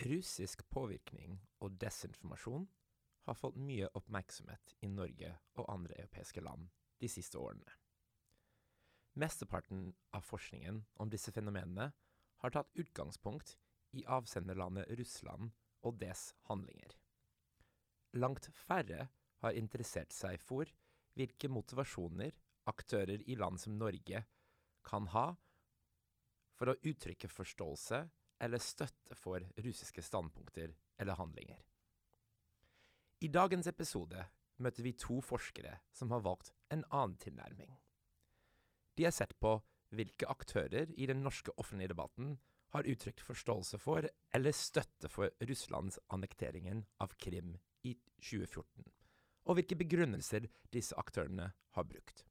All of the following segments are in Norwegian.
Russisk påvirkning og desinformasjon har fått mye oppmerksomhet i Norge og andre europeiske land de siste årene. Mesteparten av forskningen om disse fenomenene har tatt utgangspunkt i avsenderlandet Russland og dets handlinger. Langt færre har interessert seg for hvilke motivasjoner aktører i land som Norge kan ha for å uttrykke forståelse eller støtte for russiske standpunkter eller handlinger. I dagens episode møter vi to forskere som har valgt en annen tilnærming. De har sett på hvilke aktører i den norske offentlige debatten har uttrykt forståelse for eller støtte for Russlands annekteringen av Krim i 2014, og hvilke begrunnelser disse aktørene har brukt.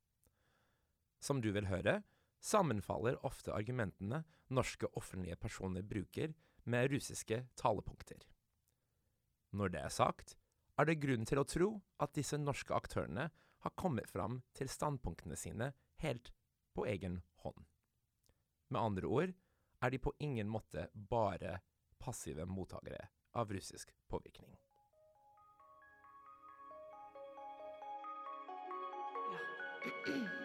Som du vil høre, sammenfaller ofte argumentene norske offentlige personer bruker, med russiske talepunkter. Når det er sagt, er det grunn til å tro at disse norske aktørene har kommet fram til standpunktene sine helt på egen hånd. Med andre ord er de på ingen måte bare passive mottakere av russisk påvirkning. Klar?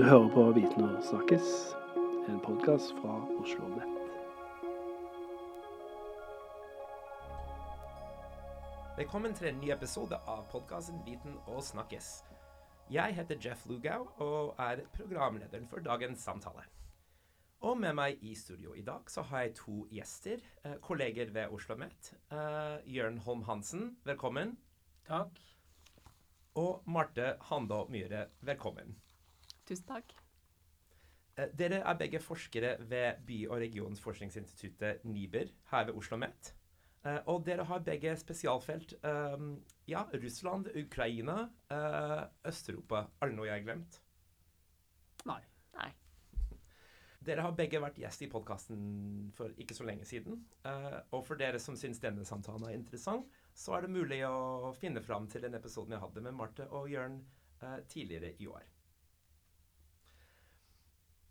Du hører på Viten og snakkes, en podkast fra Oslo Nett. Velkommen til en ny episode av podkasten Viten og snakkes. Jeg heter Jeff Lugau og er programlederen for dagens samtale. Og med meg i studio i dag så har jeg to gjester, eh, kolleger ved Oslo Met. Eh, Jørn Holm Hansen, velkommen. Takk. Og Marte Handå Myhre, velkommen. Tusen takk. Eh, Dere er begge forskere ved By- og regionforskningsinstituttet NIBR her ved Oslo Met. Eh, Og dere har begge spesialfelt. eh, Ja, Russland, Ukraina, eh, Øst-Europa. Er det noe jeg har glemt? Nei. Nei. Dere har begge vært gjest i podkasten for ikke så lenge siden. Eh, og for dere som syns denne samtalen er interessant, så er det mulig å finne fram til den episoden jeg hadde med Marte og Jørn eh, tidligere i år.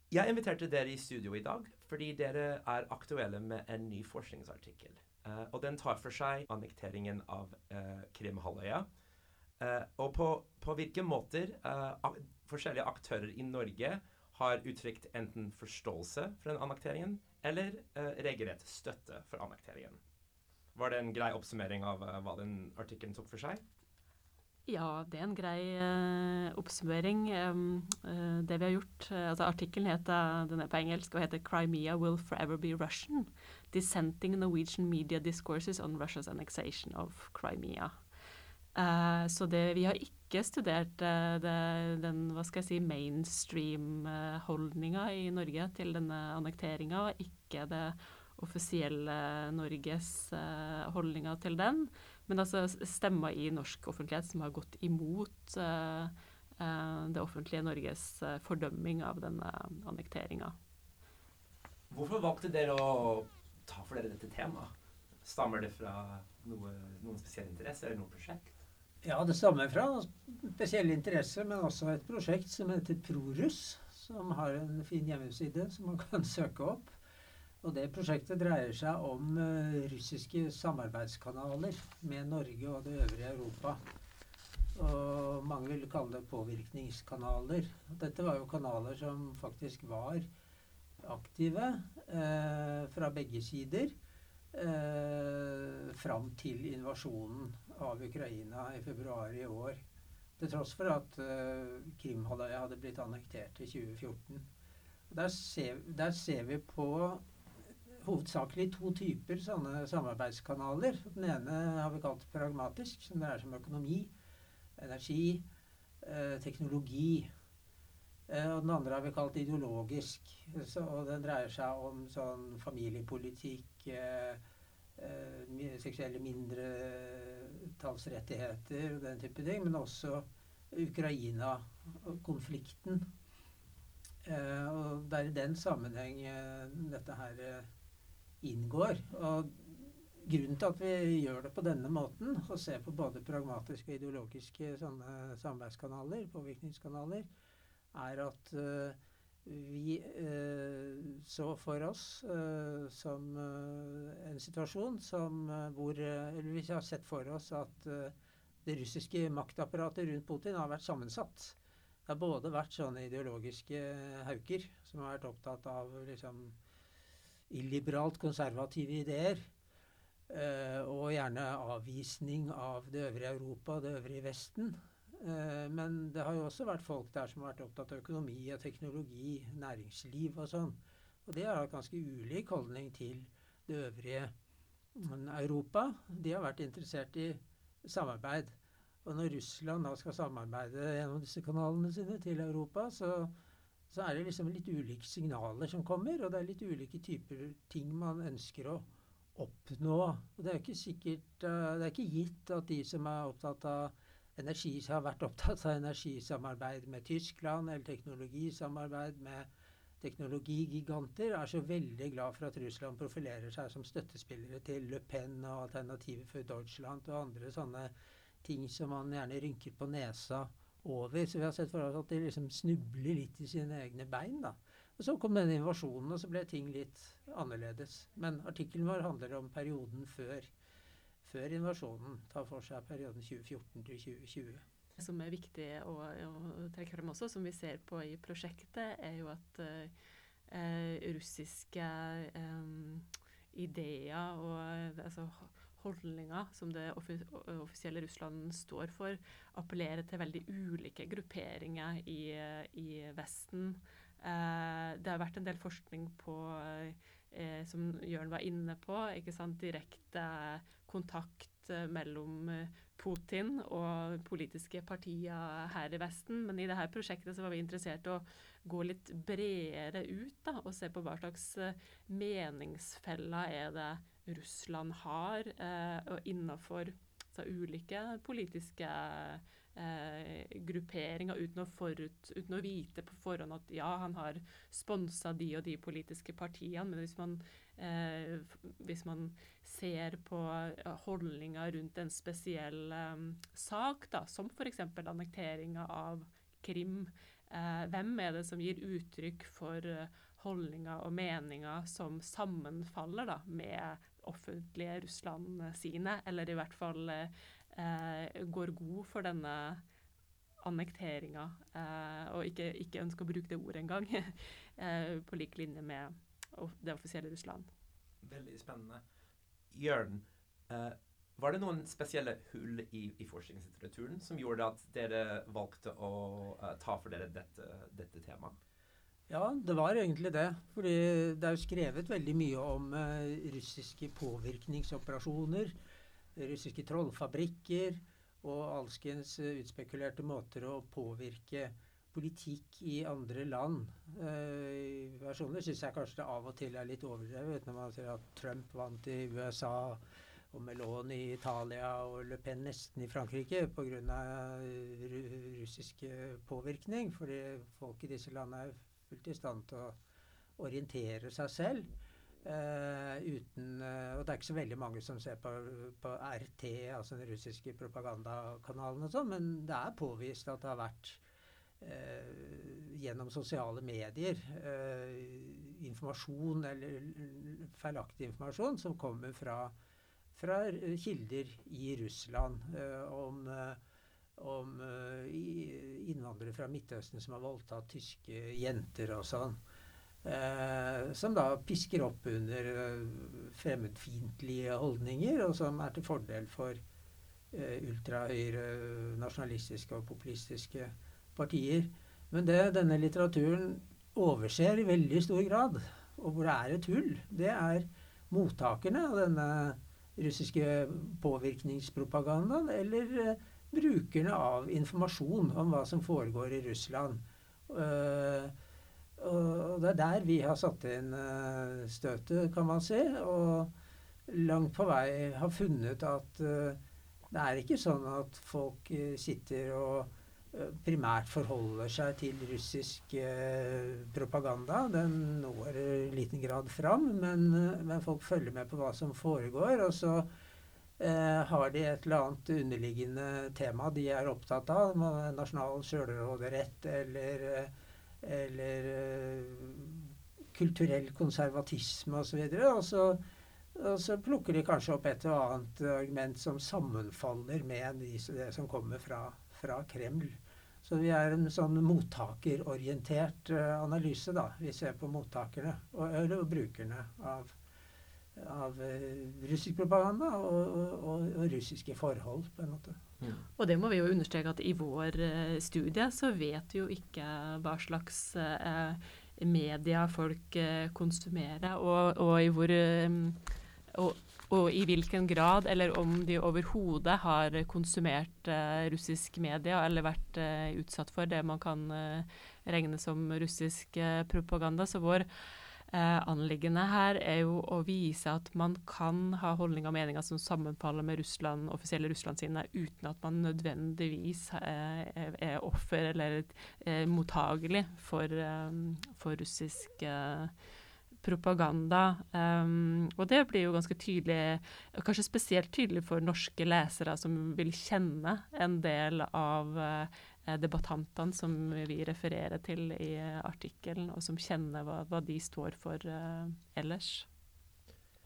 Jeg inviterte dere i studio i dag fordi dere er aktuelle med en ny forskningsartikkel. Uh, og den tar for seg annekteringen av uh, Krimhalvøya. Uh, og på, på hvilke måter ak forskjellige aktører i Norge har uttrykt enten forståelse for den annekteringen eller regelrett støtte for annekteringen. Var det en grei oppsummering av hva den artikkelen tok for seg? Ja, det er en grei eh, oppsummering. Um, uh, det vi har gjort uh, altså Artikkelen heter, den er på engelsk og heter 'Crimea will forever be Russian'. Dissenting Norwegian media discourses on Russia's annexation of Crimea. Uh, så det, vi har ikke studert det, den hva skal jeg si, mainstream-holdninga i Norge til denne annekteringa, og ikke det offisielle Norges holdninga til den. Men altså stemmer i norsk offentlighet som har gått imot uh, uh, det offentlige Norges eh, fordømming av denne annekteringa. Hvorfor valgte dere å ta for dere dette temaet? Stammer det fra noe, noen spesiell interesse eller noe prosjekt? Ja, det stammer fra spesiell interesse, men også et prosjekt som heter Prorus. som har en fin hjemmeside som man kan søke opp. Og det prosjektet dreier seg om eh, russiske samarbeidskanaler med Norge og det øvrige Europa. Og mange ville kalle det påvirkningskanaler. Dette var jo kanaler som faktisk var aktive eh, fra begge sider eh, fram til invasjonen av Ukraina i februar i år. Til tross for at eh, Krimhalvøya hadde blitt annektert i 2014. Der ser, der ser vi på hovedsakelig to typer sånne samarbeidskanaler. Den ene har vi kalt pragmatisk, som dreier seg om økonomi, energi, eh, teknologi. Eh, og den andre har vi kalt ideologisk. Så, og den dreier seg om sånn familiepolitikk, eh, eh, seksuelle mindretallsrettigheter og den type ting. Men også Ukraina-konflikten. Eh, og det er i den sammenheng eh, dette her inngår. Og grunnen til at vi gjør det på denne måten, og ser på både pragmatiske og ideologiske sånne samarbeidskanaler, påvirkningskanaler, er at eh, vi så for oss som en situasjon som hvor Eller vi har sett for oss at det russiske maktapparatet rundt Putin har vært sammensatt. Det har både vært sånne ideologiske hauker som har vært opptatt av liksom illiberalt konservative ideer. Uh, og gjerne avvisning av det øvrige Europa, det øvrige Vesten. Uh, men det har jo også vært folk der som har vært opptatt av økonomi og teknologi, næringsliv og sånn. Og det har ganske ulik holdning til det øvrige Europa. De har vært interessert i samarbeid. Og når Russland da skal samarbeide gjennom disse kanalene sine til Europa, så, så, er det liksom litt ulike signaler som kommer, og det er litt ulike typer ting man ønsker å oppnå. Og det er ikke sikkert uh, Det er ikke gitt at de som er opptatt av energi, har vært opptatt av energisamarbeid med Tyskland, eller teknologisamarbeid med teknologigiganter, er så veldig glad for at Russland profilerer seg som støttespillere til Le Pen og Alternative for Deutschland og andre sånne ting som man gjerne rynker på nesa over. Så vi har sett for oss at de liksom snubler litt i sine egne bein. da. Og Så kom denne invasjonen, og så ble ting litt annerledes. Men artikkelen vår handler om perioden før, før invasjonen. Tar for seg perioden 2014 til 2020. Det som er viktig å, å, trekke frem også, som vi ser på i prosjektet, er jo at uh, russiske um, ideer og altså, holdninger som det offisielle Russland står for, appellerer til veldig ulike grupperinger i, i Vesten. Eh, det har vært en del forskning på, eh, som Jørn var inne på, direkte kontakt mellom Putin og politiske partier her i Vesten. Men i dette prosjektet så var vi interessert i å gå litt bredere ut da, og se på hva slags meningsfeller er det Russland har, eh, og innenfor ulike politiske eh, grupperinger, uten å, forut, uten å, vite på forhånd at ja, han har sponsa de og de politiske partiene. Men hvis man, eh, hvis man ser på holdninger rundt en spesiell eh, sak, da, som f.eks. annekteringa av Krim, eh, hvem er det som gir uttrykk for eh, holdninger og meninger som sammenfaller da, med offentlige Russland sine, eller i hvert fall eh, går god for denne annekteringa, eh, og ikke, ikke, ønsker å bruke det ordet engang, eh, på lik linje med det offisielle Russland. Veldig spennende. Jørn, eh, var det noen spesielle hull i, i, forskningslitteraturen som gjorde at dere valgte å ta for dere dette, dette temaet? Ja, det var egentlig det. Fordi det er jo skrevet veldig mye om uh, russiske påvirkningsoperasjoner, russiske trollfabrikker og alskens uh, utspekulerte måter å påvirke politikk i andre land. Uh, personlig syns jeg kanskje det av og til er litt overdrevet når man ser at Trump vant i USA og Meloni i Italia og Le Pen nesten i Frankrike pga. russisk påvirkning. Fordi folk i disse landene er fullt i stand til å orientere seg selv. Uh, uten, uh, og det er ikke så veldig mange som ser på, på RT, altså den russiske propagandakanalen og sånn, men det er påvist at det har vært uh, gjennom sosiale medier informasjon, eller feilaktig informasjon, som kommer fra, fra kilder i Russland om om uh, innvandrere fra Midtøsten som har voldtatt tyske jenter og sånn. Uh, som da pisker opp under uh, fremmedfiendtlige holdninger, og som er til fordel for uh, ultrahøyre, nasjonalistiske og populistiske partier. Men det denne litteraturen overser i veldig stor grad, og hvor det er et hull, det er mottakerne av denne russiske påvirkningspropagandaen, eller brukerne av informasjon om hva som foregår i Russland. Uh, og det er der vi har satt inn uh, støtet, kan man si. Og langt på vei har funnet at uh, det er ikke sånn at folk sitter og primært forholder seg til russisk propaganda. Den når i liten grad fram, men, men folk følger med på hva som foregår. og så Eh, har de et eller annet underliggende tema de er opptatt av, nasjonal sjølråderett eller, eller eh, kulturell konservatisme osv. Og, så og så plukker de kanskje opp et og annet argument som sammenfaller med det som kommer fra, fra Kreml. Så vi er en sånn mottakerorientert analyse, da. Vi ser på mottakerne og, og brukerne av, av russisk propaganda og, og, og, russiske forhold, på en måte. Ja. Og det må vi jo understreke at i vår studie så vet vi jo ikke hva slags eh, media folk eh, konsumerer, og, og, i hvor eh, og, og, i hvilken grad, eller om de overhodet har konsumert eh, russisk media eller vært utsatt for det man kan regne som russisk propaganda. Så vår anliggende her er jo å vise at man kan ha holdninger og meninger som sammenfaller med Russland, offisielle Russland sine, uten at man nødvendigvis er offer eller mottagelig for, for russisk propaganda propaganda. Um, og det blir jo ganske tydelig, kanskje spesielt tydelig for norske lesere som vil kjenne en del av uh, debattantene som vi refererer til i uh, artikkelen, og som kjenner hva, hva de står for uh, ellers.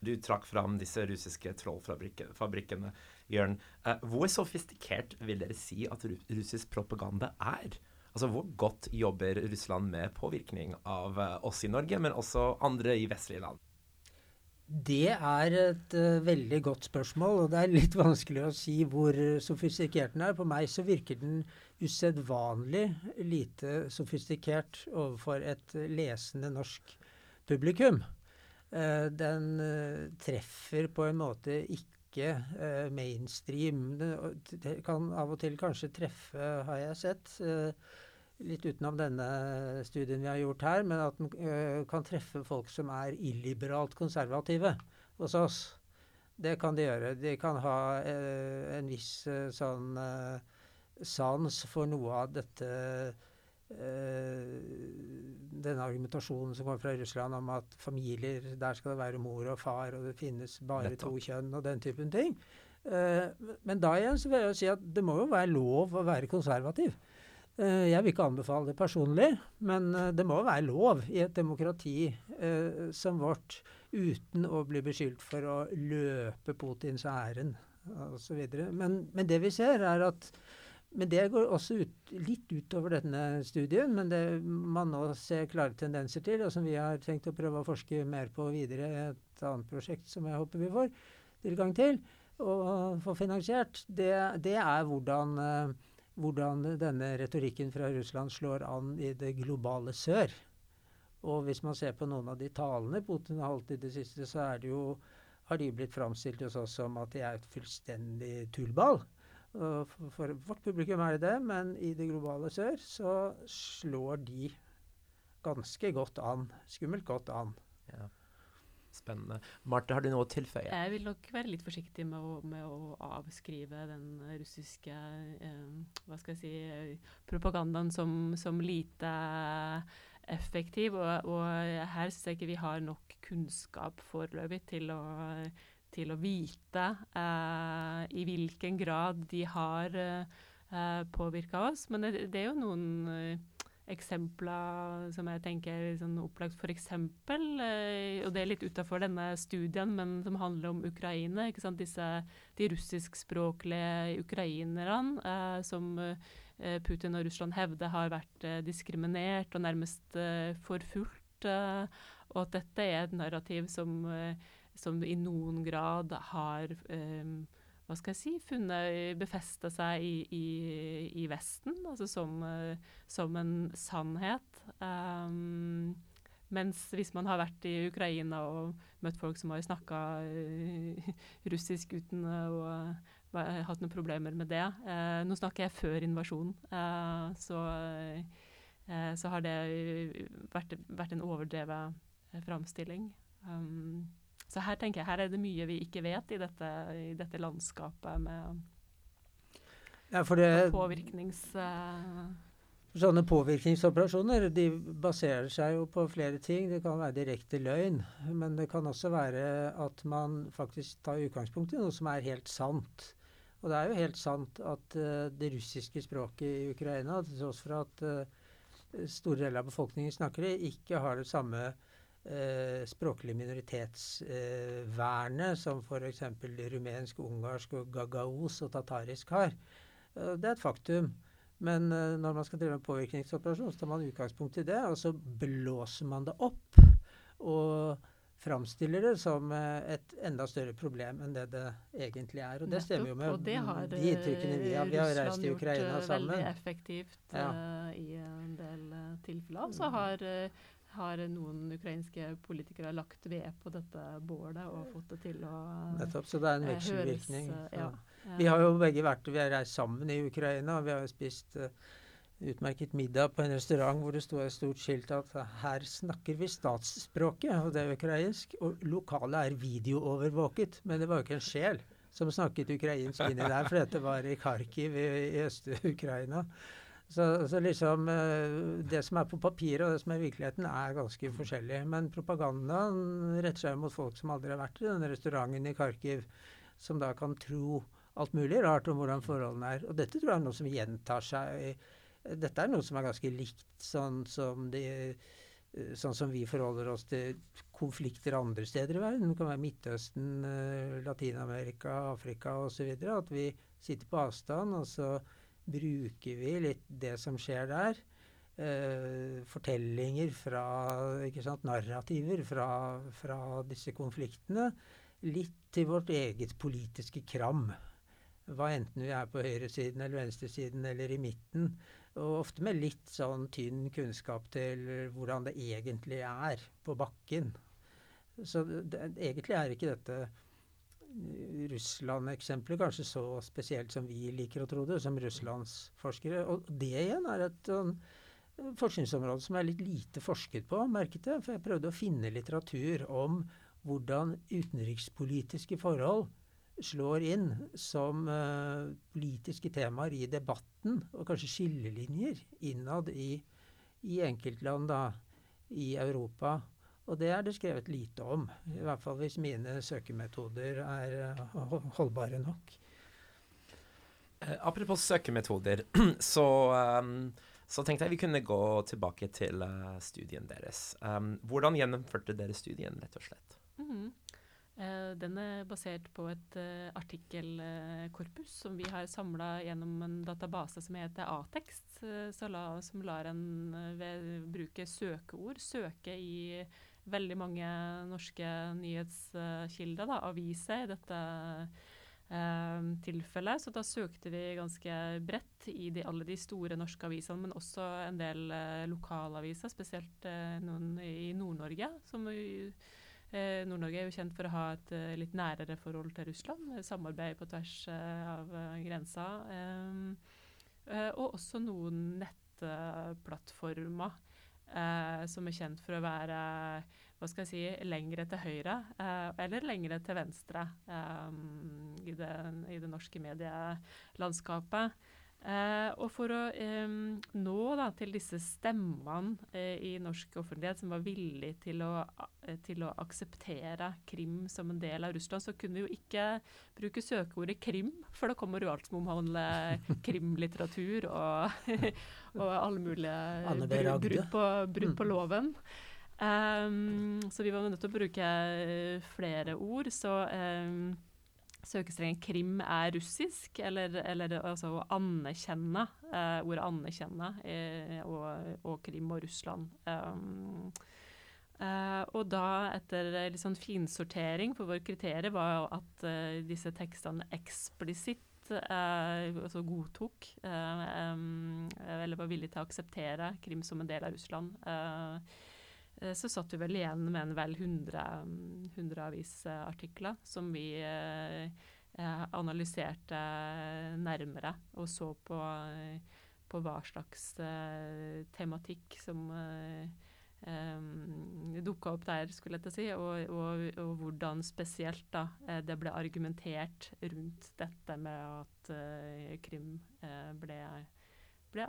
Du trakk fram disse russiske trollfabrikkene, Jørn. hvor sofistikert vil dere si at russisk propaganda er? Altså, Hvor godt jobber Russland med påvirkning av uh, oss i Norge, men også andre i vestlige land? Det er et uh, veldig godt spørsmål, og det er litt vanskelig å si hvor sofistikert den er. På meg så virker den usedvanlig lite sofistikert overfor et lesende norsk publikum. Uh, den uh, treffer på en måte ikke mainstream. Det kan av og til kanskje treffe, har jeg sett, litt utenom denne studien vi har gjort her, men at den kan treffe folk som er illiberalt konservative hos oss. Det kan de gjøre. De kan ha en viss sånn sans for noe av dette denne argumentasjonen som kommer fra Russland om at familier, der skal det være mor og far, og det finnes bare to kjønn og den typen ting. men da igjen så vil jeg jo si at det må jo være lov å være konservativ. Eh, jeg vil ikke anbefale det personlig, men eh, det må være lov i et demokrati eh, som vårt uten å bli beskyldt for å løpe Putins ærend osv. Men, men det vi ser, er at men det går også ut, litt utover denne studien, men det man nå ser klare tendenser til, og som vi har tenkt å prøve å forske mer på videre i et annet prosjekt som jeg håper vi får tilgang til og får finansiert, det, det er hvordan hvordan denne retorikken fra Russland slår an i det globale sør. Og hvis man ser på noen av de talene Putin har holdt i det siste, så er det jo, har de blitt framstilt hos oss som at de er et fullstendig tullball. For, for vårt publikum er det det, men i det globale sør så slår de ganske godt an. Skummelt godt an. Spennende. Marte, har du noe å tilføye? Jeg vil nok være litt forsiktig med å, med å avskrive den russiske eh, hva skal jeg si, propagandaen som, som lite effektiv. Og, og her syns jeg ikke vi har nok kunnskap foreløpig til å, til å vite eh, i hvilken grad de har eh, påvirka oss. Men det, det, er jo noen eksempler som jeg tenker er sånn opplagt. F.eks., eh, og det er litt utafor denne studien, men som handler om Ukraina. ikke sant? Disse, de russiskspråklige ukrainerne eh, som eh, Putin og Russland hevder har vært eh, diskriminert og nærmest eh, forfulgt. Eh, og at dette er et narrativ som, som i noen grad har hva skal jeg si, funnet befesta seg i, i, i, Vesten, altså som, som en sannhet. Um, mens hvis man har vært i Ukraina og møtt folk som har snakka uh, russisk uten å ha hatt noen problemer med det uh, Nå snakker jeg før invasjonen, uh, så, så, har det vært, vært en overdrevet framstilling. Um, så her tenker jeg, her er det mye vi ikke vet i dette, i dette landskapet med ja, det, påvirknings... Uh, Sånne påvirkningsoperasjoner de baserer seg jo på flere ting. Det kan være direkte løgn, men det kan også være at man faktisk tar utgangspunkt i noe som er helt sant. Og det er jo helt sant at uh, det russiske språket i Ukraina, til tross for at uh, store deler av befolkningen snakker det, ikke har det samme eh, språklige minoritetsvernet, som f.eks. rumensk, ungarsk, og gagaos og tatarisk har. Eh, det er et faktum. Men eh, når man skal drive en påvirkningsoperasjon, så tar man utgangspunkt i det, og så blåser man det opp. Og framstiller det som eh, et enda større problem enn det det egentlig er. Og det stemmer jo med det har, de inntrykkene vi har. Vi har reist i Ukraina sammen. Russland gjort Veldig effektivt Ja. i en del tilfeller. Så har, har noen ukrainske politikere lagt ved på dette bålet og fått det til å Nettopp. Så det er en uh, vekselvirkning. uh, Ja. Vi har jo begge vært Vi har reist sammen i Ukraina. og Vi har jo spist uh, utmerket middag på en restaurant hvor det sto et stort skilt at her snakker vi statsspråket, og det er ukrainsk. Og lokalet er videoovervåket. Men det var jo ikke en sjel som snakket ukrainsk inni der, for dette var i Kharkiv i, i Øst-Ukraina. Så, så liksom eh, Det som er på papiret og det som er virkeligheten, er ganske forskjellig. Men propagandaen retter seg mot folk som aldri har vært i denne restauranten i Kharkiv, som da kan tro alt mulig rart om hvordan forholdene er. Og dette tror jeg er noe som gjentar seg. Dette er noe som er ganske likt sånn som, de, eh, sånn som vi forholder oss til konflikter andre steder i verden. Det kan være Midtøsten, eh, Latin-Amerika, Afrika osv. At vi sitter på avstand, og så bruker vi litt det som skjer der. Eh, fortellinger fra ikke sant, Narrativer fra, fra disse konfliktene. Litt til vårt eget politiske kram. Hva enten vi er på høyresiden eller venstresiden eller i midten. Og ofte med litt sånn tynn kunnskap til hvordan det egentlig er på bakken. Så det, egentlig er ikke dette Russland-eksempelet kanskje så spesielt som vi liker å tro det, som russlandsforskere. Og det igjen er et sånn eh, forskningsområde som er litt lite forsket på, merket jeg. For jeg prøvde å finne litteratur om hvordan utenrikspolitiske forhold slår inn som uh, politiske temaer i debatten, og kanskje skillelinjer innad i, i enkeltland da, i Europa. Og det er det skrevet lite om, i hvert fall hvis mine søkemetoder er eh, holdbare nok. Eh, apropos søkemetoder, så, um, så tenkte jeg vi kunne gå tilbake til eh, studien deres. Um, hvordan gjennomførte dere studien, rett og slett? Mm -hmm. den er basert på et artikkelkorpus som vi har samla gjennom en database som heter Atekst, som lar en ved, bruke søkeord søke i veldig mange norske nyhetskilder, da, aviser i dette eh, tilfellet. Så da søkte vi ganske bredt i de, alle de store norske avisene, men også en del eh, lokalaviser, spesielt eh, noen i Nord-Norge. som Eh, Nord-Norge er jo kjent for å ha et eh, litt nærere forhold til Russland. Samarbeid på tvers eh, av grensa. Og også noen nettplattformer eh, som er kjent for å være hva skal jeg si, lengre til høyre eh, eller lengre til venstre eh, i, det, i det norske medielandskapet. Eh, og for å eh, nå da, til disse stemmene eh, i norsk offentlighet som var villig til å, eh, til å akseptere Krim som en del av Russland, så kunne vi jo ikke bruke søkeordet Krim, for da kommer jo alt som omhandler krimlitteratur og, og alle mulige brudd, på, brud på Mm. loven. Um, så vi var nødt til å bruke eh, flere ord. Så um, søkestrengen krim er russisk, eller, eller altså å anerkjenne, eh, ordet anerkjenne, eh, og, og Krim og Russland. Um, eh, og da, etter litt sånn finsortering, for vår kriterier var at eh, disse tekstene eksplisitt eh, altså godtok, eller var villig til å akseptere Krim som en del av Russland. Eh, så satt vi vel igjen med en vel 100, mm, 100 avisartikler som vi eh, eh, analyserte nærmere og så på, eh, på hva slags eh, tematikk som eh, um, dukka opp der, skulle jeg til å si, og, og, og hvordan spesielt da, eh, det ble argumentert rundt dette med at eh, Krim eh, ble, ble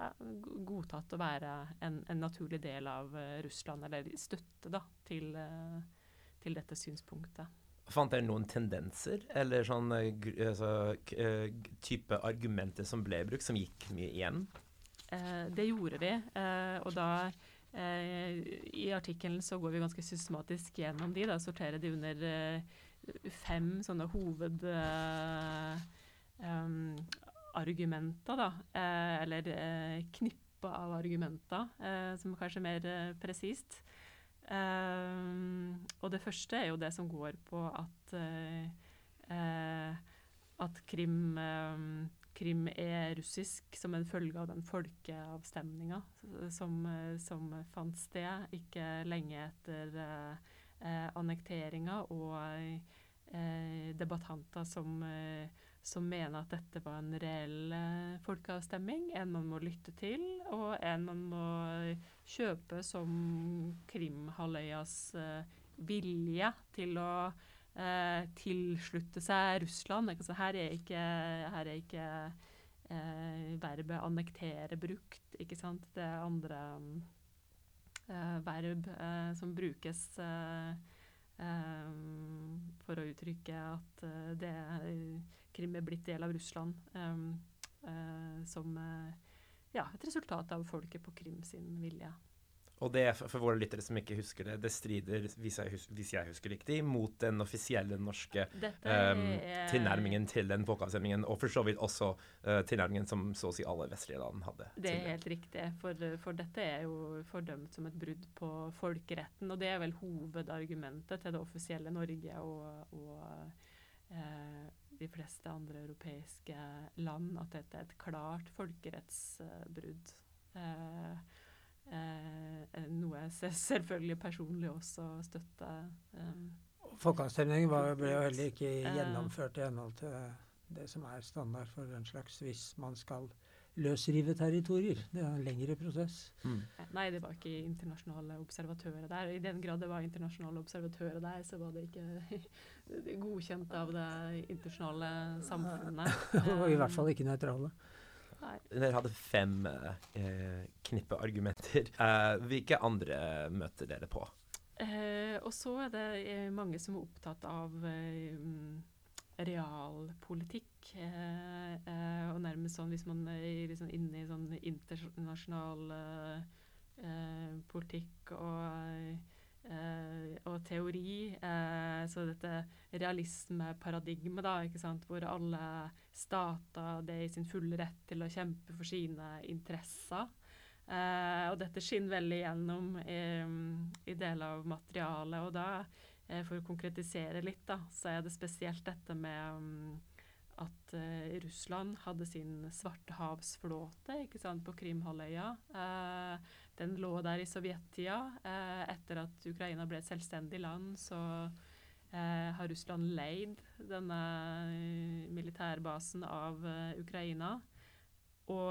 godtatt å være en, en naturlig del av eh, Russland, eller støtte da, til, eh, til dette synspunktet. Fant dere noen tendenser, eller sånn eh, altså, type argumenter som ble brukt, som gikk mye igjen? Eh, det gjorde vi, eh, og da eh, I artikkelen så går vi ganske systematisk gjennom de, da, sorterer de under fem sånne hovedargumenter, da. eller knippe av argumenter, som kanskje er mer presist. og det første er jo det som går på at at Krim Krim er russisk som en følge av den folkeavstemninga som, som, fant sted ikke lenge etter eh, annekteringa, og eh, debattanter som, eh, som, mener at dette var en reell eh, folkeavstemning, en man må lytte til, og en man må kjøpe som Krimhalvøyas eh, vilje til å eh, tilslutte seg Russland. Altså, her er ikke, her er ikke eh, verbet 'annektere' brukt. ikke sant? Det er andre eh, verb eh, som brukes for å uttrykke at det Krim er blitt del av Russland. som ja, et resultat av folket på Krim sin vilje. Og det, for våre lyttere som ikke husker det, det strider, hvis jeg, husker, hvis jeg husker riktig, mot den offisielle norske um, tilnærmingen til den folkeavstemningen, og for så vidt også uh, tilnærmingen som så å si alle vestlige land hadde. Det er helt riktig, for, for, dette er jo fordømt som et brudd på folkeretten, og det er vel hovedargumentet til det offisielle Norge og, og uh, de fleste andre europeiske land, at dette er et klart folkerettsbrudd. Eh, eh, noe jeg selvfølgelig personlig også støtter. Eh, Folkeavstemningen ble jo heller ikke gjennomført i henhold til det som er standard for den slags hvis man skal løsrive territorier. Det er en lengre prosess. Mm. Nei, det var ikke internasjonale observatører der. I den grad det var internasjonale observatører der, så var det ikke godkjent av det internasjonale samfunnet. Og i hvert fall ikke nøytrale. Nei. Dere hadde fem eh, knippe argumenter. Eh, hvilke andre møter dere på? Eh, og så er det eh, mange som er opptatt av eh, realpolitikk. Eh, og nærmest sånn hvis man er liksom inne i sånn internasjonal politikk og Uh, og teori. Uh, så dette realismeparadigmet, da, ikke sant, hvor alle stater det er i sin fulle rett til å kjempe for sine interesser. Og dette skinner veldig gjennom i, i deler av materialet. Og da, for å konkretisere litt, da, så er det spesielt dette med um, at uh, Russland hadde sin svartehavsflåte ikke på Krimhalvøya. Uh, den lå der i sovjettida. Uh, etter at Ukraina ble et selvstendig land, så har Russland leid denne militærbasen av Ukraina. Og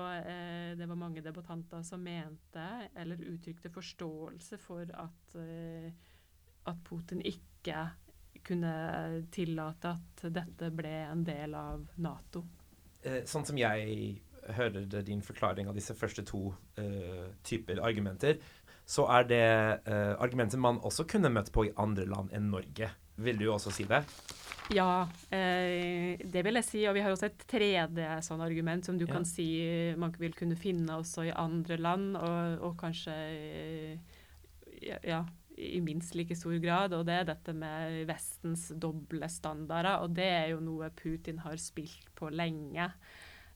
det var mange debattanter som mente, eller uttrykte forståelse for at, at Putin ikke kunne tillate at dette ble en del av Nato. Eh, sånn som jeg hører din forklaring av disse første to uh, typer argumenter, så er det uh, argumenter man også kunne møtt på i andre land enn Norge. Vil du også si det? Ja, eh, det vil jeg si. Og vi har også et tredje sånn argument som du ja. kan si man vil kunne finne også i andre land, og, og kanskje ja, ja, i minst like stor grad, og det er dette med Vestens doble standarder. Og det er jo noe Putin har spilt på lenge.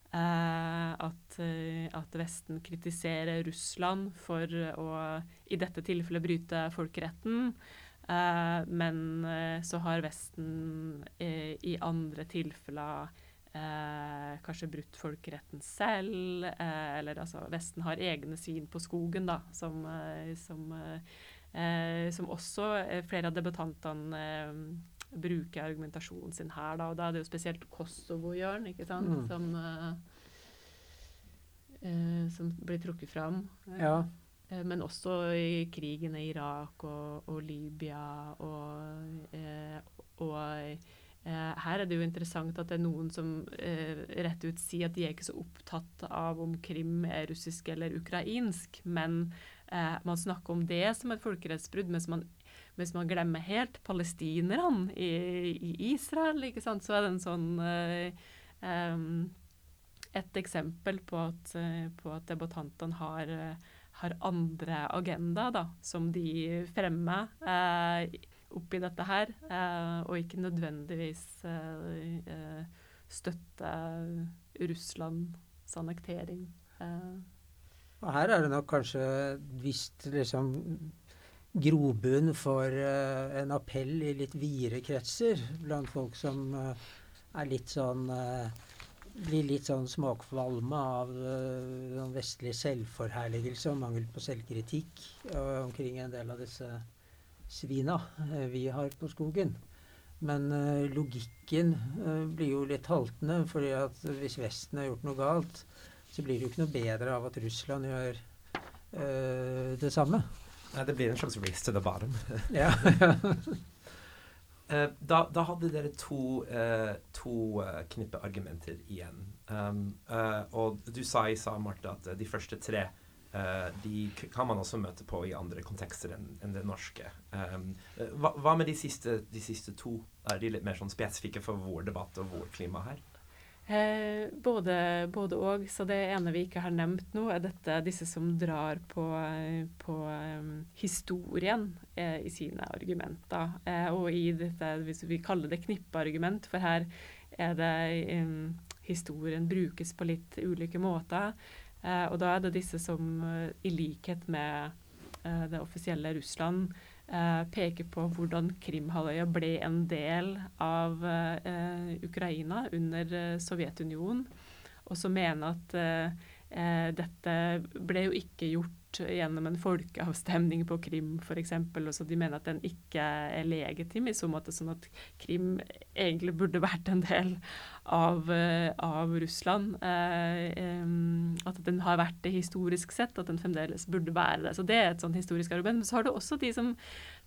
Eh, at, eh, at, Vesten kritiserer Russland for å i dette tilfellet bryte folkeretten. Eh, men eh, så har Vesten eh, i andre tilfeller eh, kanskje brutt folkeretten selv. eller altså Vesten har egne syn på skogen, da, som, som Eh, som også eh, flere av debattantene eh, bruker argumentasjonen sin her. Da, og da er det jo spesielt Kosovo-Jørn ikke sant, mm. som, som blir trukket fram. Ja. Men også i krigen i Irak og, og Libya og, og her er det jo interessant at det er noen som eh, rett ut sier at de er ikke så opptatt av om Krim er russisk eller ukrainsk, men eh, man snakker om det som et folkerettsbrudd, mens man, mens man glemmer helt palestinerne i, i, Israel. ikke sant? Så er det en sånn eh, eh, Et eksempel på at, på at debattantene har, har andre agenda da, som de fremmer eh, oppi dette her, eh, og ikke nødvendigvis eh, eh støtte Russlands annektering. Og her er det nok kanskje visst liksom grobunn for uh, en appell i litt videre kretser blant folk som uh, er litt sånn uh, blir litt sånn smakvalme av uh, vestlig selvforherligelse og mangel på selvkritikk uh, omkring en del av disse svina uh, vi har på skogen. Men logikken blir jo litt haltende, fordi at hvis Vesten har gjort noe galt, så blir det jo ikke noe bedre av at Russland gjør det samme. Nei, det blir en slags race to the bottom. ja. Uh, da, da, hadde dere to, uh, to uh, knippe argumenter igjen. Um, og du sa i sa, Marte, at de første tre de kan man også møte på i andre kontekster enn en det norske. Um, hva, hva, med de siste, de siste, to? Er de litt mer sånn spesifikke for vår debatt og vår klima her? Eh, både, både og. Så det ene vi ikke har nevnt nå, er dette, disse som drar på, på um, historien eh, i sine argumenter. Eh, og i dette, hvis vi kaller det knippeargument, for her er det um, historien brukes på litt ulike måter. Eh, og da er det disse som eh, i likhet med eh, det offisielle Russland eh, peker på hvordan Krimhalvøya ble en del av eh, Ukraina under eh, Sovjetunionen, og som mener at eh, dette ble jo ikke gjort gjennom en folkeavstemning på Krim f.eks. De mener at den ikke er legitim i så måte, sånn at Krim egentlig burde vært en del av, eh, av Russland. Eh, at den har vært det historisk sett, at den fremdeles burde være det. Så det er et sånn historisk argument. Men så har du også de som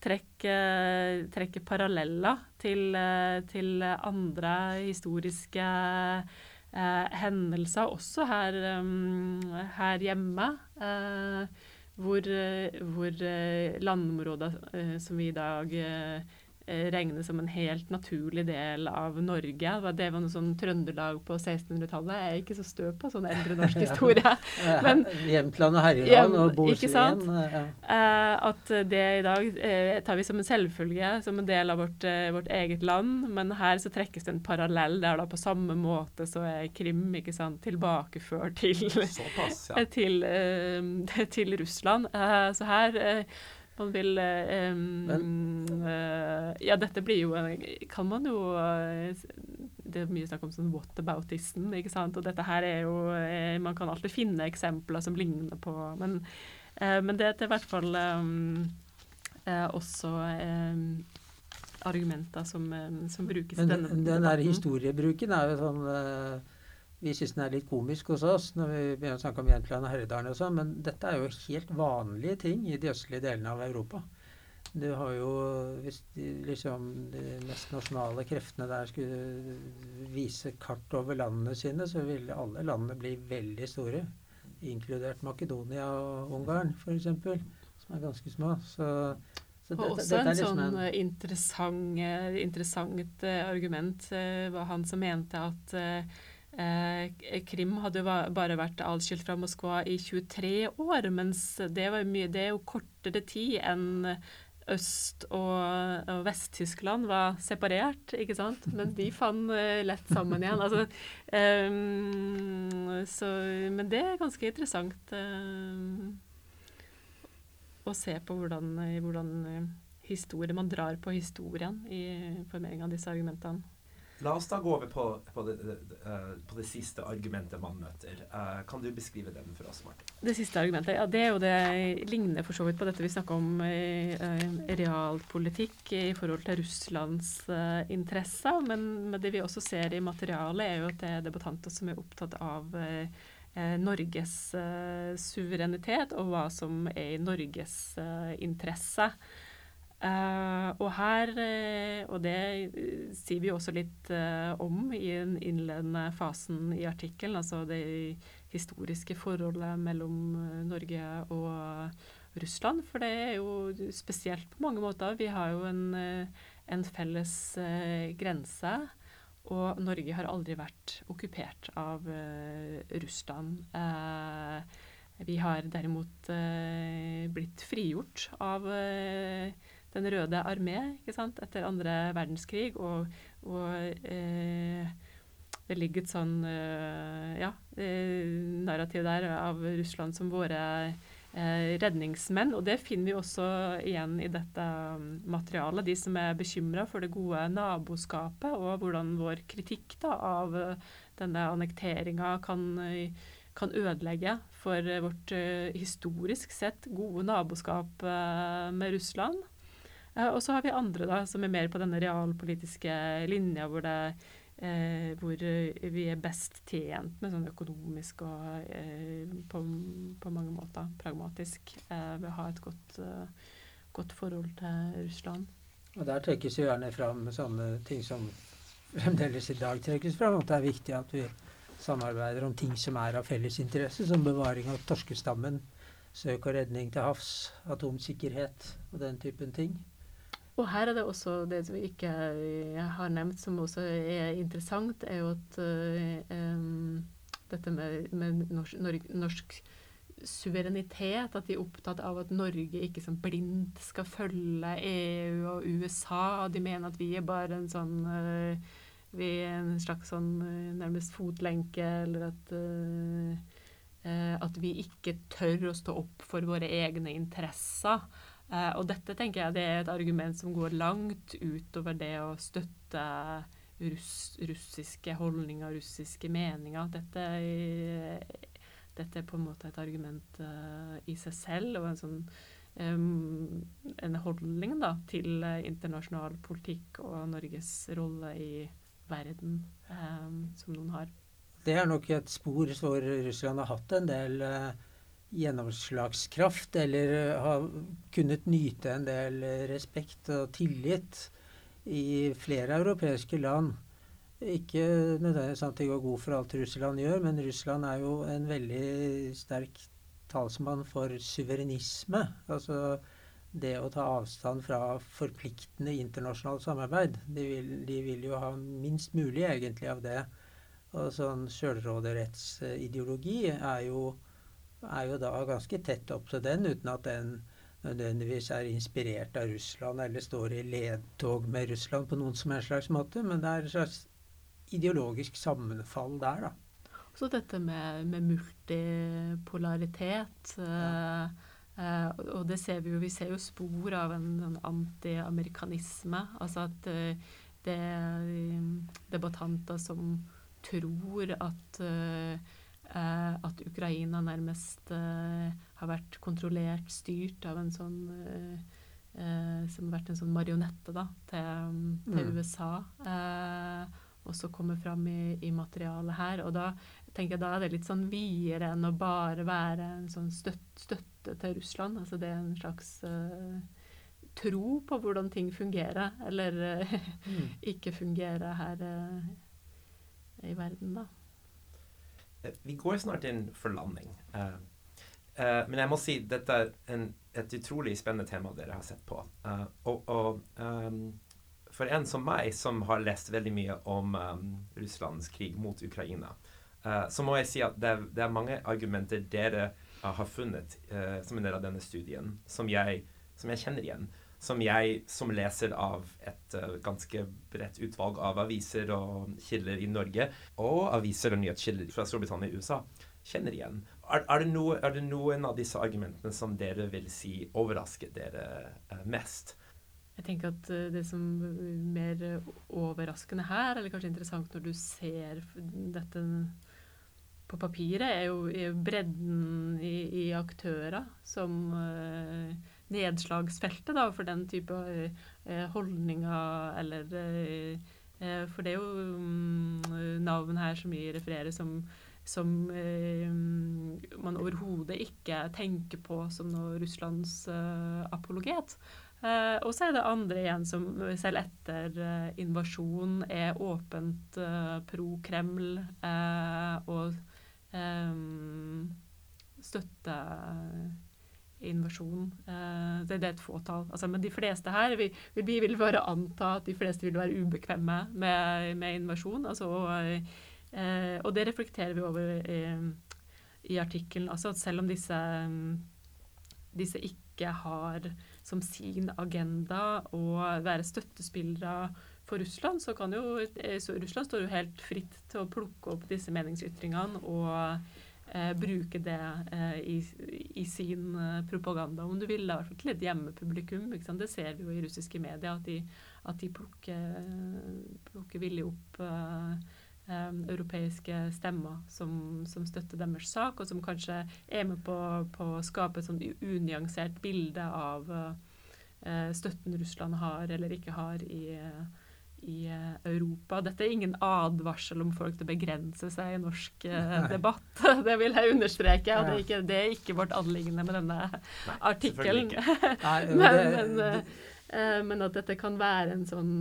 trekker, trekker paralleller til, eh, til andre historiske eh, hendelser, også her, um, her hjemme. Eh, hvor, hvor landområder eh, som vi i dag eh, Eh, regnes som en helt naturlig del av Norge. Det var noe sånn Trøndelag på 1600-tallet. Jeg er ikke så stø på sånn eldre norsk historie. Men, Jämtland og Herjeland og Bohuslän. Ja. Uh, at det i dag tar vi som en selvfølge, som en del av vårt, vårt, eget land. Men her så trekkes det en parallell Det er da på samme måte så er Krim ikke sant, tilbakeført til, Såpass, ja. til, til, Russland. så her man vil um, uh, Ja, dette blir jo Kan man jo uh, Det er mye snakk om sånn whataboutism, ikke sant. Og dette her er jo uh, Man kan alltid finne eksempler som ligner på Men, men det er i hvert fall um, også um, argumenter som, som brukes men i denne den, den der historiebruken er jo sånn vi syns den er litt komisk hos oss når vi begynner å snakke om Jämtland og Herredalen og sånn, men dette er jo helt vanlige ting i de østlige delene av Europa. Du har jo Hvis de, liksom, de mest nasjonale kreftene der skulle vise kart over landene sine, så ville alle landene bli veldig store. Inkludert Makedonia og Ungarn, f.eks., som er ganske små. Så, så dette, og også dette en liksom sånn en interessant, interessant uh, argument var han som mente at Eh, Krim hadde jo bare vært adskilt fra Moskva i 23 år, mens det, mye, det er jo kortere tid enn Øst- og, og Vest-Tyskland var separert, ikke sant? Men de fant uh, lett sammen igjen. Altså, um, så, men det er ganske interessant uh, å se på hvordan, hvordan historie man drar på historien i formering av disse argumentene. La oss da gå over på, på, det, uh, på det, siste argumentet man møter. Uh, kan du beskrive den for oss, Martin? Det siste argumentet, ja, det er jo det ligner for så vidt på dette vi snakker om i realpolitikk i forhold til Russlands interesser. Men, men, det vi også ser i materialet, er jo at det er debattanter som er opptatt av Norges suverenitet og hva som er i Norges interesse. Uh, og her, uh, og det uh, sier vi også litt om i den innledende fasen i artikkelen, altså det historiske forholdet mellom Norge og Russland. For det er jo spesielt på mange måter. Vi har jo en, en felles grense. Og Norge har aldri vært okkupert av Russland. vi har derimot eh, blitt frigjort av eh, Den røde armé etter andre verdenskrig. Og, og eh, det ligger et sånn eh, ja, eh, narrativ der av Russland som våre eh, redningsmenn. Og det finner vi også igjen i dette um, materialet. De som er bekymra for det gode naboskapet, og hvordan vår kritikk da, av denne annekteringa kan kan ødelegge for vårt uh, historisk sett gode naboskap uh, med Russland. Uh, og så har vi andre da, som er mer på denne realpolitiske linja hvor, det, hvor vi er best tjent med sånn økonomisk og på, på, mange måter pragmatisk ved å ha et godt, godt forhold til Russland. Og Der trekkes jo gjerne fram sånne ting som fremdeles i dag trekkes fram, at det er viktig at vi samarbeider om ting som er av felles interesse, som bevaring av torskestammen, søk og redning til havs, atomsikkerhet og den typen ting. Og her er det også det som ikke har nevnt, som også er interessant, er jo at um, dette med, med norsk, norsk, suverenitet, at de er opptatt av at Norge ikke som blindt skal følge EU og USA. og De mener at vi er bare en sånn uh, vi en slags sånn uh, nærmest fotlenke, eller at uh, at vi ikke tør å stå opp for våre egne interesser. Uh, og dette tenker jeg det er et argument som går langt utover det å støtte russ, russiske holdninger, russiske meninger. Dette dette er på en måte et argument uh, i seg selv, og en sånn um, en holdning da, til internasjonal politikk og Norges rolle i verden um, som noen har. Det er nok et spor hvor Russland har hatt en del eh, gjennomslagskraft, eller eh, har kunnet nyte en del respekt og tillit i flere europeiske land. Ikke nødvendigvis at de går god for alt Russland gjør, men Russland er jo en veldig sterk talsmann for suverenisme. Altså det å ta avstand fra forpliktende internasjonalt samarbeid. De vil, de vil jo ha minst mulig egentlig av det. Og sånn sjølråderettsideologi er jo, er jo da ganske tett opp til den, uten at den nødvendigvis er inspirert av Russland eller står i ledtog med Russland på noen som helst slags måte. Men det er et slags ideologisk sammenfall der, da. Så dette med, med multipolaritet. Ja. Uh, Uh, og det ser vi jo. Vi ser jo spor av en, en antiamerikanisme. Altså at uh, det er debattanter som tror at, uh, at Ukraina nærmest har vært kontrollert, styrt av en sånn Som har vært en sånn marionette da, til, til mm. USA. og så kommer fram i, i materialet her. Og da tenker jeg da er det litt sånn videre enn å bare være en sånn støtt, støtte til Russland. Altså det er en slags tro på hvordan ting fungerer, eller mm. ikke fungerer her i verden, da. Vi går snart inn for landing. men jeg må si dette er en, et utrolig spennende tema dere har sett på. og, og um, for en som meg, som har lest veldig mye om um, Russlands krig mot Ukraina, Uh, så må jeg si at det er, det er mange argumenter dere uh, har funnet uh, som en del av denne studien, som jeg, som jeg, kjenner igjen. Som jeg som leser av et ganske bredt utvalg av aviser og kilder i Norge, og aviser og nyhetskilder fra Storbritannia og USA, kjenner igjen. Er, er, det noe, er, det noen av disse argumentene som dere vil si overrasker dere mest? Jeg tenker at Det som er mer overraskende her, eller kanskje interessant når du ser dette på papiret, er jo bredden i, i, aktører som uh, nedslagsfeltet da, for den type uh, holdninger eller uh, For det er jo um, navn her som vi refererer som, som man overhodet ikke tenker på som noe Russlands apologet. Eh, og så er det andre igjen som selv etter invasjon er åpent pro-Kreml og um, støtte invasjon. Uh, det, er et fåtall. Altså, men de fleste her vi, vi, vil bare anta at de fleste vil være ubekvemme med, med invasjon. Altså, og, uh, og, det reflekterer vi over i, i artikkelen altså selv om disse, disse ikke har som sin agenda å være støttespillere for Russland, så kan jo så Russland står jo helt fritt til å plukke opp disse meningsytringene og eh, bruke det eh, i, i, sin eh, propaganda, om du vil. hvert til et hjemmepublikum. Det ser vi jo i russiske medier, at de, at de plukker, plukker villig opp eh, eh, europeiske stemmer som, som, støtter deres sak, og som kanskje er med på, på å skape et sånn unyansert bilde av støtten Russland har eller ikke har i i eh, Europa. Dette er ingen advarsel om folk til å begrense seg i norsk Nei. debatt. Det vil jeg understreke. og det er ikke, det er ikke vårt anliggende med denne artikkelen. men, men, eh, men, at dette kan være en sånn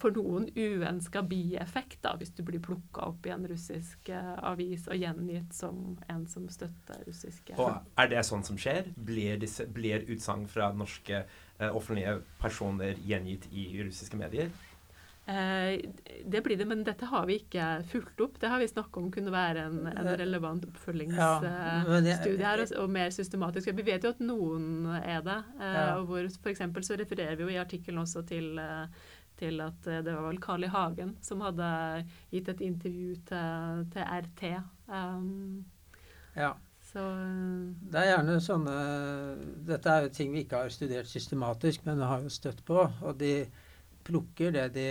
for noen uønska bieffekt da, hvis du blir plukka opp i en russisk avis og gjengitt som en som støtter russiske Og Er det sånn som skjer? Blir, disse, blir utsagn fra norske offentlige personer gjengitt i russiske medier? Eh, det blir det, men dette har vi ikke fulgt opp. Det har vi snakka om kunne være en, en relevant oppfølgingsstudie her, og, og, mer systematisk. Vi vet jo at noen er det. Eh, og hvor for så refererer vi jo i artikkelen også til, eh, til at det var vel Carl I. Hagen som hadde gitt et intervju til, til RT. Um, ja. Så, det er gjerne sånne Dette er jo ting vi ikke har studert systematisk, men har jo støtt på. og de plukker det de,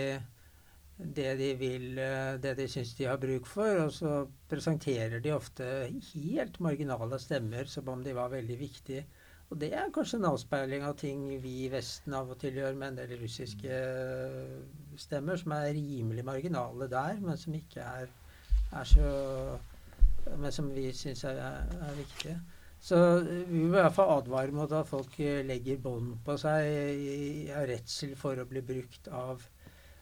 det de vil, eh, det de syns de har bruk for, og så presenterer de ofte helt marginale stemmer som om de var veldig viktige. Og det er kanskje en avspeiling av ting vi i Vesten av og til gjør med en del russiske eh, stemmer, som er rimelig marginale der, men som ikke er, er så Men som vi syns er, er viktige. Så vi vil i hvert fall advare mot at folk eh, legger bånd på seg av redsel for å bli brukt av,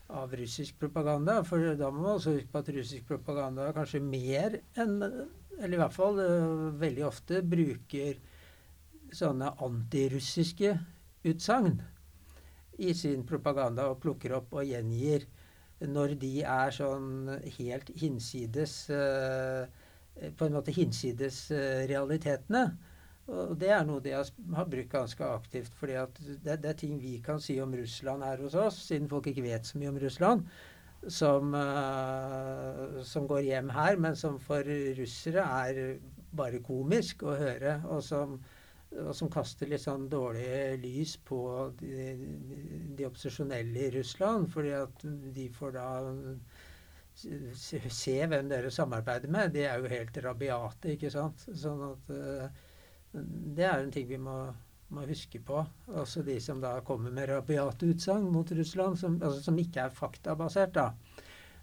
av, russisk propaganda. For da må man også huske på at russisk propaganda kanskje mer enn Eller i hvert fall uh, veldig ofte bruker sånne antirussiske utsagn i sin propaganda og plukker opp og gjengir når de er sånn helt hinsides Eh, på en måte hinsides eh, realitetene. Og det er noe de har, brukt ganske aktivt. fordi det, det, er ting vi kan si om Russland her hos oss, siden folk ikke vet så mye om Russland, som, uh, som går hjem her, men som for russere er bare komisk å høre. Og som, og som kaster litt sånn dårlig lys på de, de opposisjonelle i Russland. fordi at de får da se hvem dere samarbeider med, De er jo helt rabiate, ikke sant. Sånn at uh, Det er en ting vi må, må, huske på. Også de som da kommer med rabiate utsagn mot Russland, som, altså, som, ikke er faktabasert, da.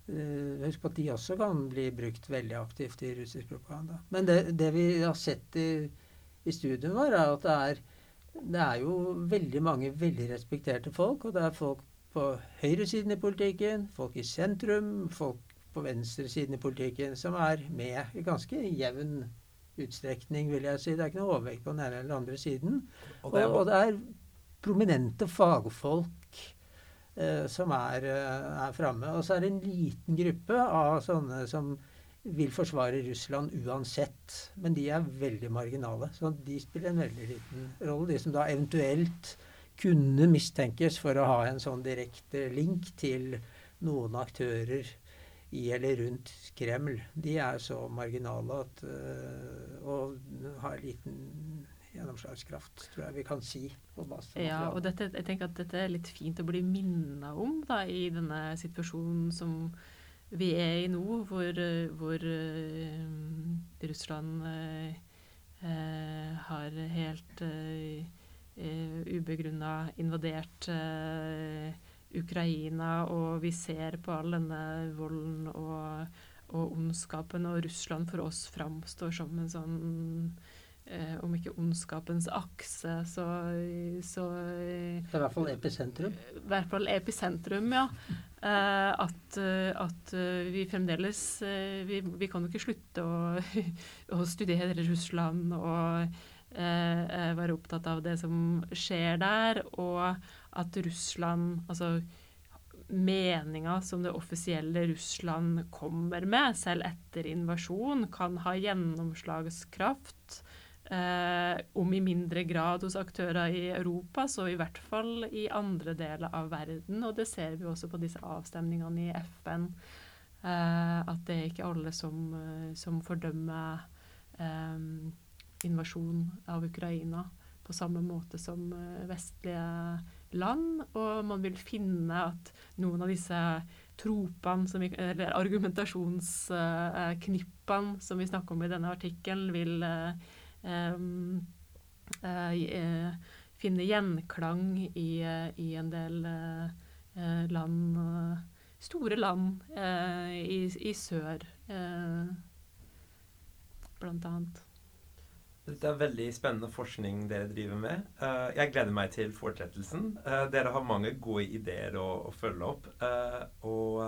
Uh, husk på at de også kan bli brukt veldig aktivt i russisk propaganda. Men det, det vi har sett i, i studien vår, er at det er, det er jo veldig mange veldig respekterte folk. Og det er folk på høyresiden i politikken, folk i sentrum, folk på venstresiden i politikken som er med i ganske jevn utstrekning, vil jeg si. Det er ikke noe overvekt på den ene eller den andre siden. Og det er, og, og det er prominente fagfolk eh, som er, eh, er framme. Og så er det en liten gruppe av sånne som vil forsvare Russland uansett. Men de er veldig marginale. Så de spiller en veldig liten rolle. De som da eventuelt kunne mistenkes for å ha en sånn direkte link til noen aktører i eller rundt Kreml, de er så marginale at, og har liten gjennomslagskraft, tror jeg vi kan si. ja, og dette, jeg tenker at dette er litt fint å bli minna om da, i denne situasjonen som vi er i nå, hvor, hvor uh, Russland uh, har helt uh, ubegrunna invadert uh, Ukraina, og vi ser på all denne volden og, og ondskapen, og Russland for oss framstår som en sånn eh, om ikke ondskapens akse, så, så Det er i hvert fall episentrum? I hvert fall episentrum, ja. Eh, at, at, vi fremdeles eh, vi, vi, kan jo ikke slutte å, å studere Russland og eh, være opptatt av det som skjer der, og at Russland altså meninga som det offisielle Russland kommer med, selv etter invasjon, kan ha gjennomslagskraft. Eh, om i mindre grad hos aktører i Europa, så i hvert fall i andre deler av verden. Og det ser vi også på disse avstemningene i FN. Eh, at det er ikke alle som, eh, som fordømmer eh, invasjon av Ukraina på samme måte som eh, vestlige land. Og man vil finne at noen av disse tropene, vi, eller argumentasjonsknippene uh, som vi snakker om i denne artikkelen, vil uh, um, uh, finne gjenklang i, i en del land, store land i, i, sør, blant annet. Dette er veldig spennende forskning dere driver med. Uh, jeg gleder meg til fortsettelsen. Uh, dere har mange gode ideer å, å følge opp. Uh, og,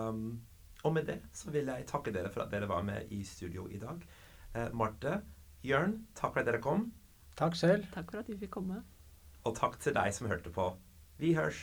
og, med det så vil jeg takke dere for at dere var med i studio i dag. Marte, Jørn, takk for at dere kom. Takk selv. Takk for at vi fikk komme. Og takk til deg som hørte på. Vi hørs.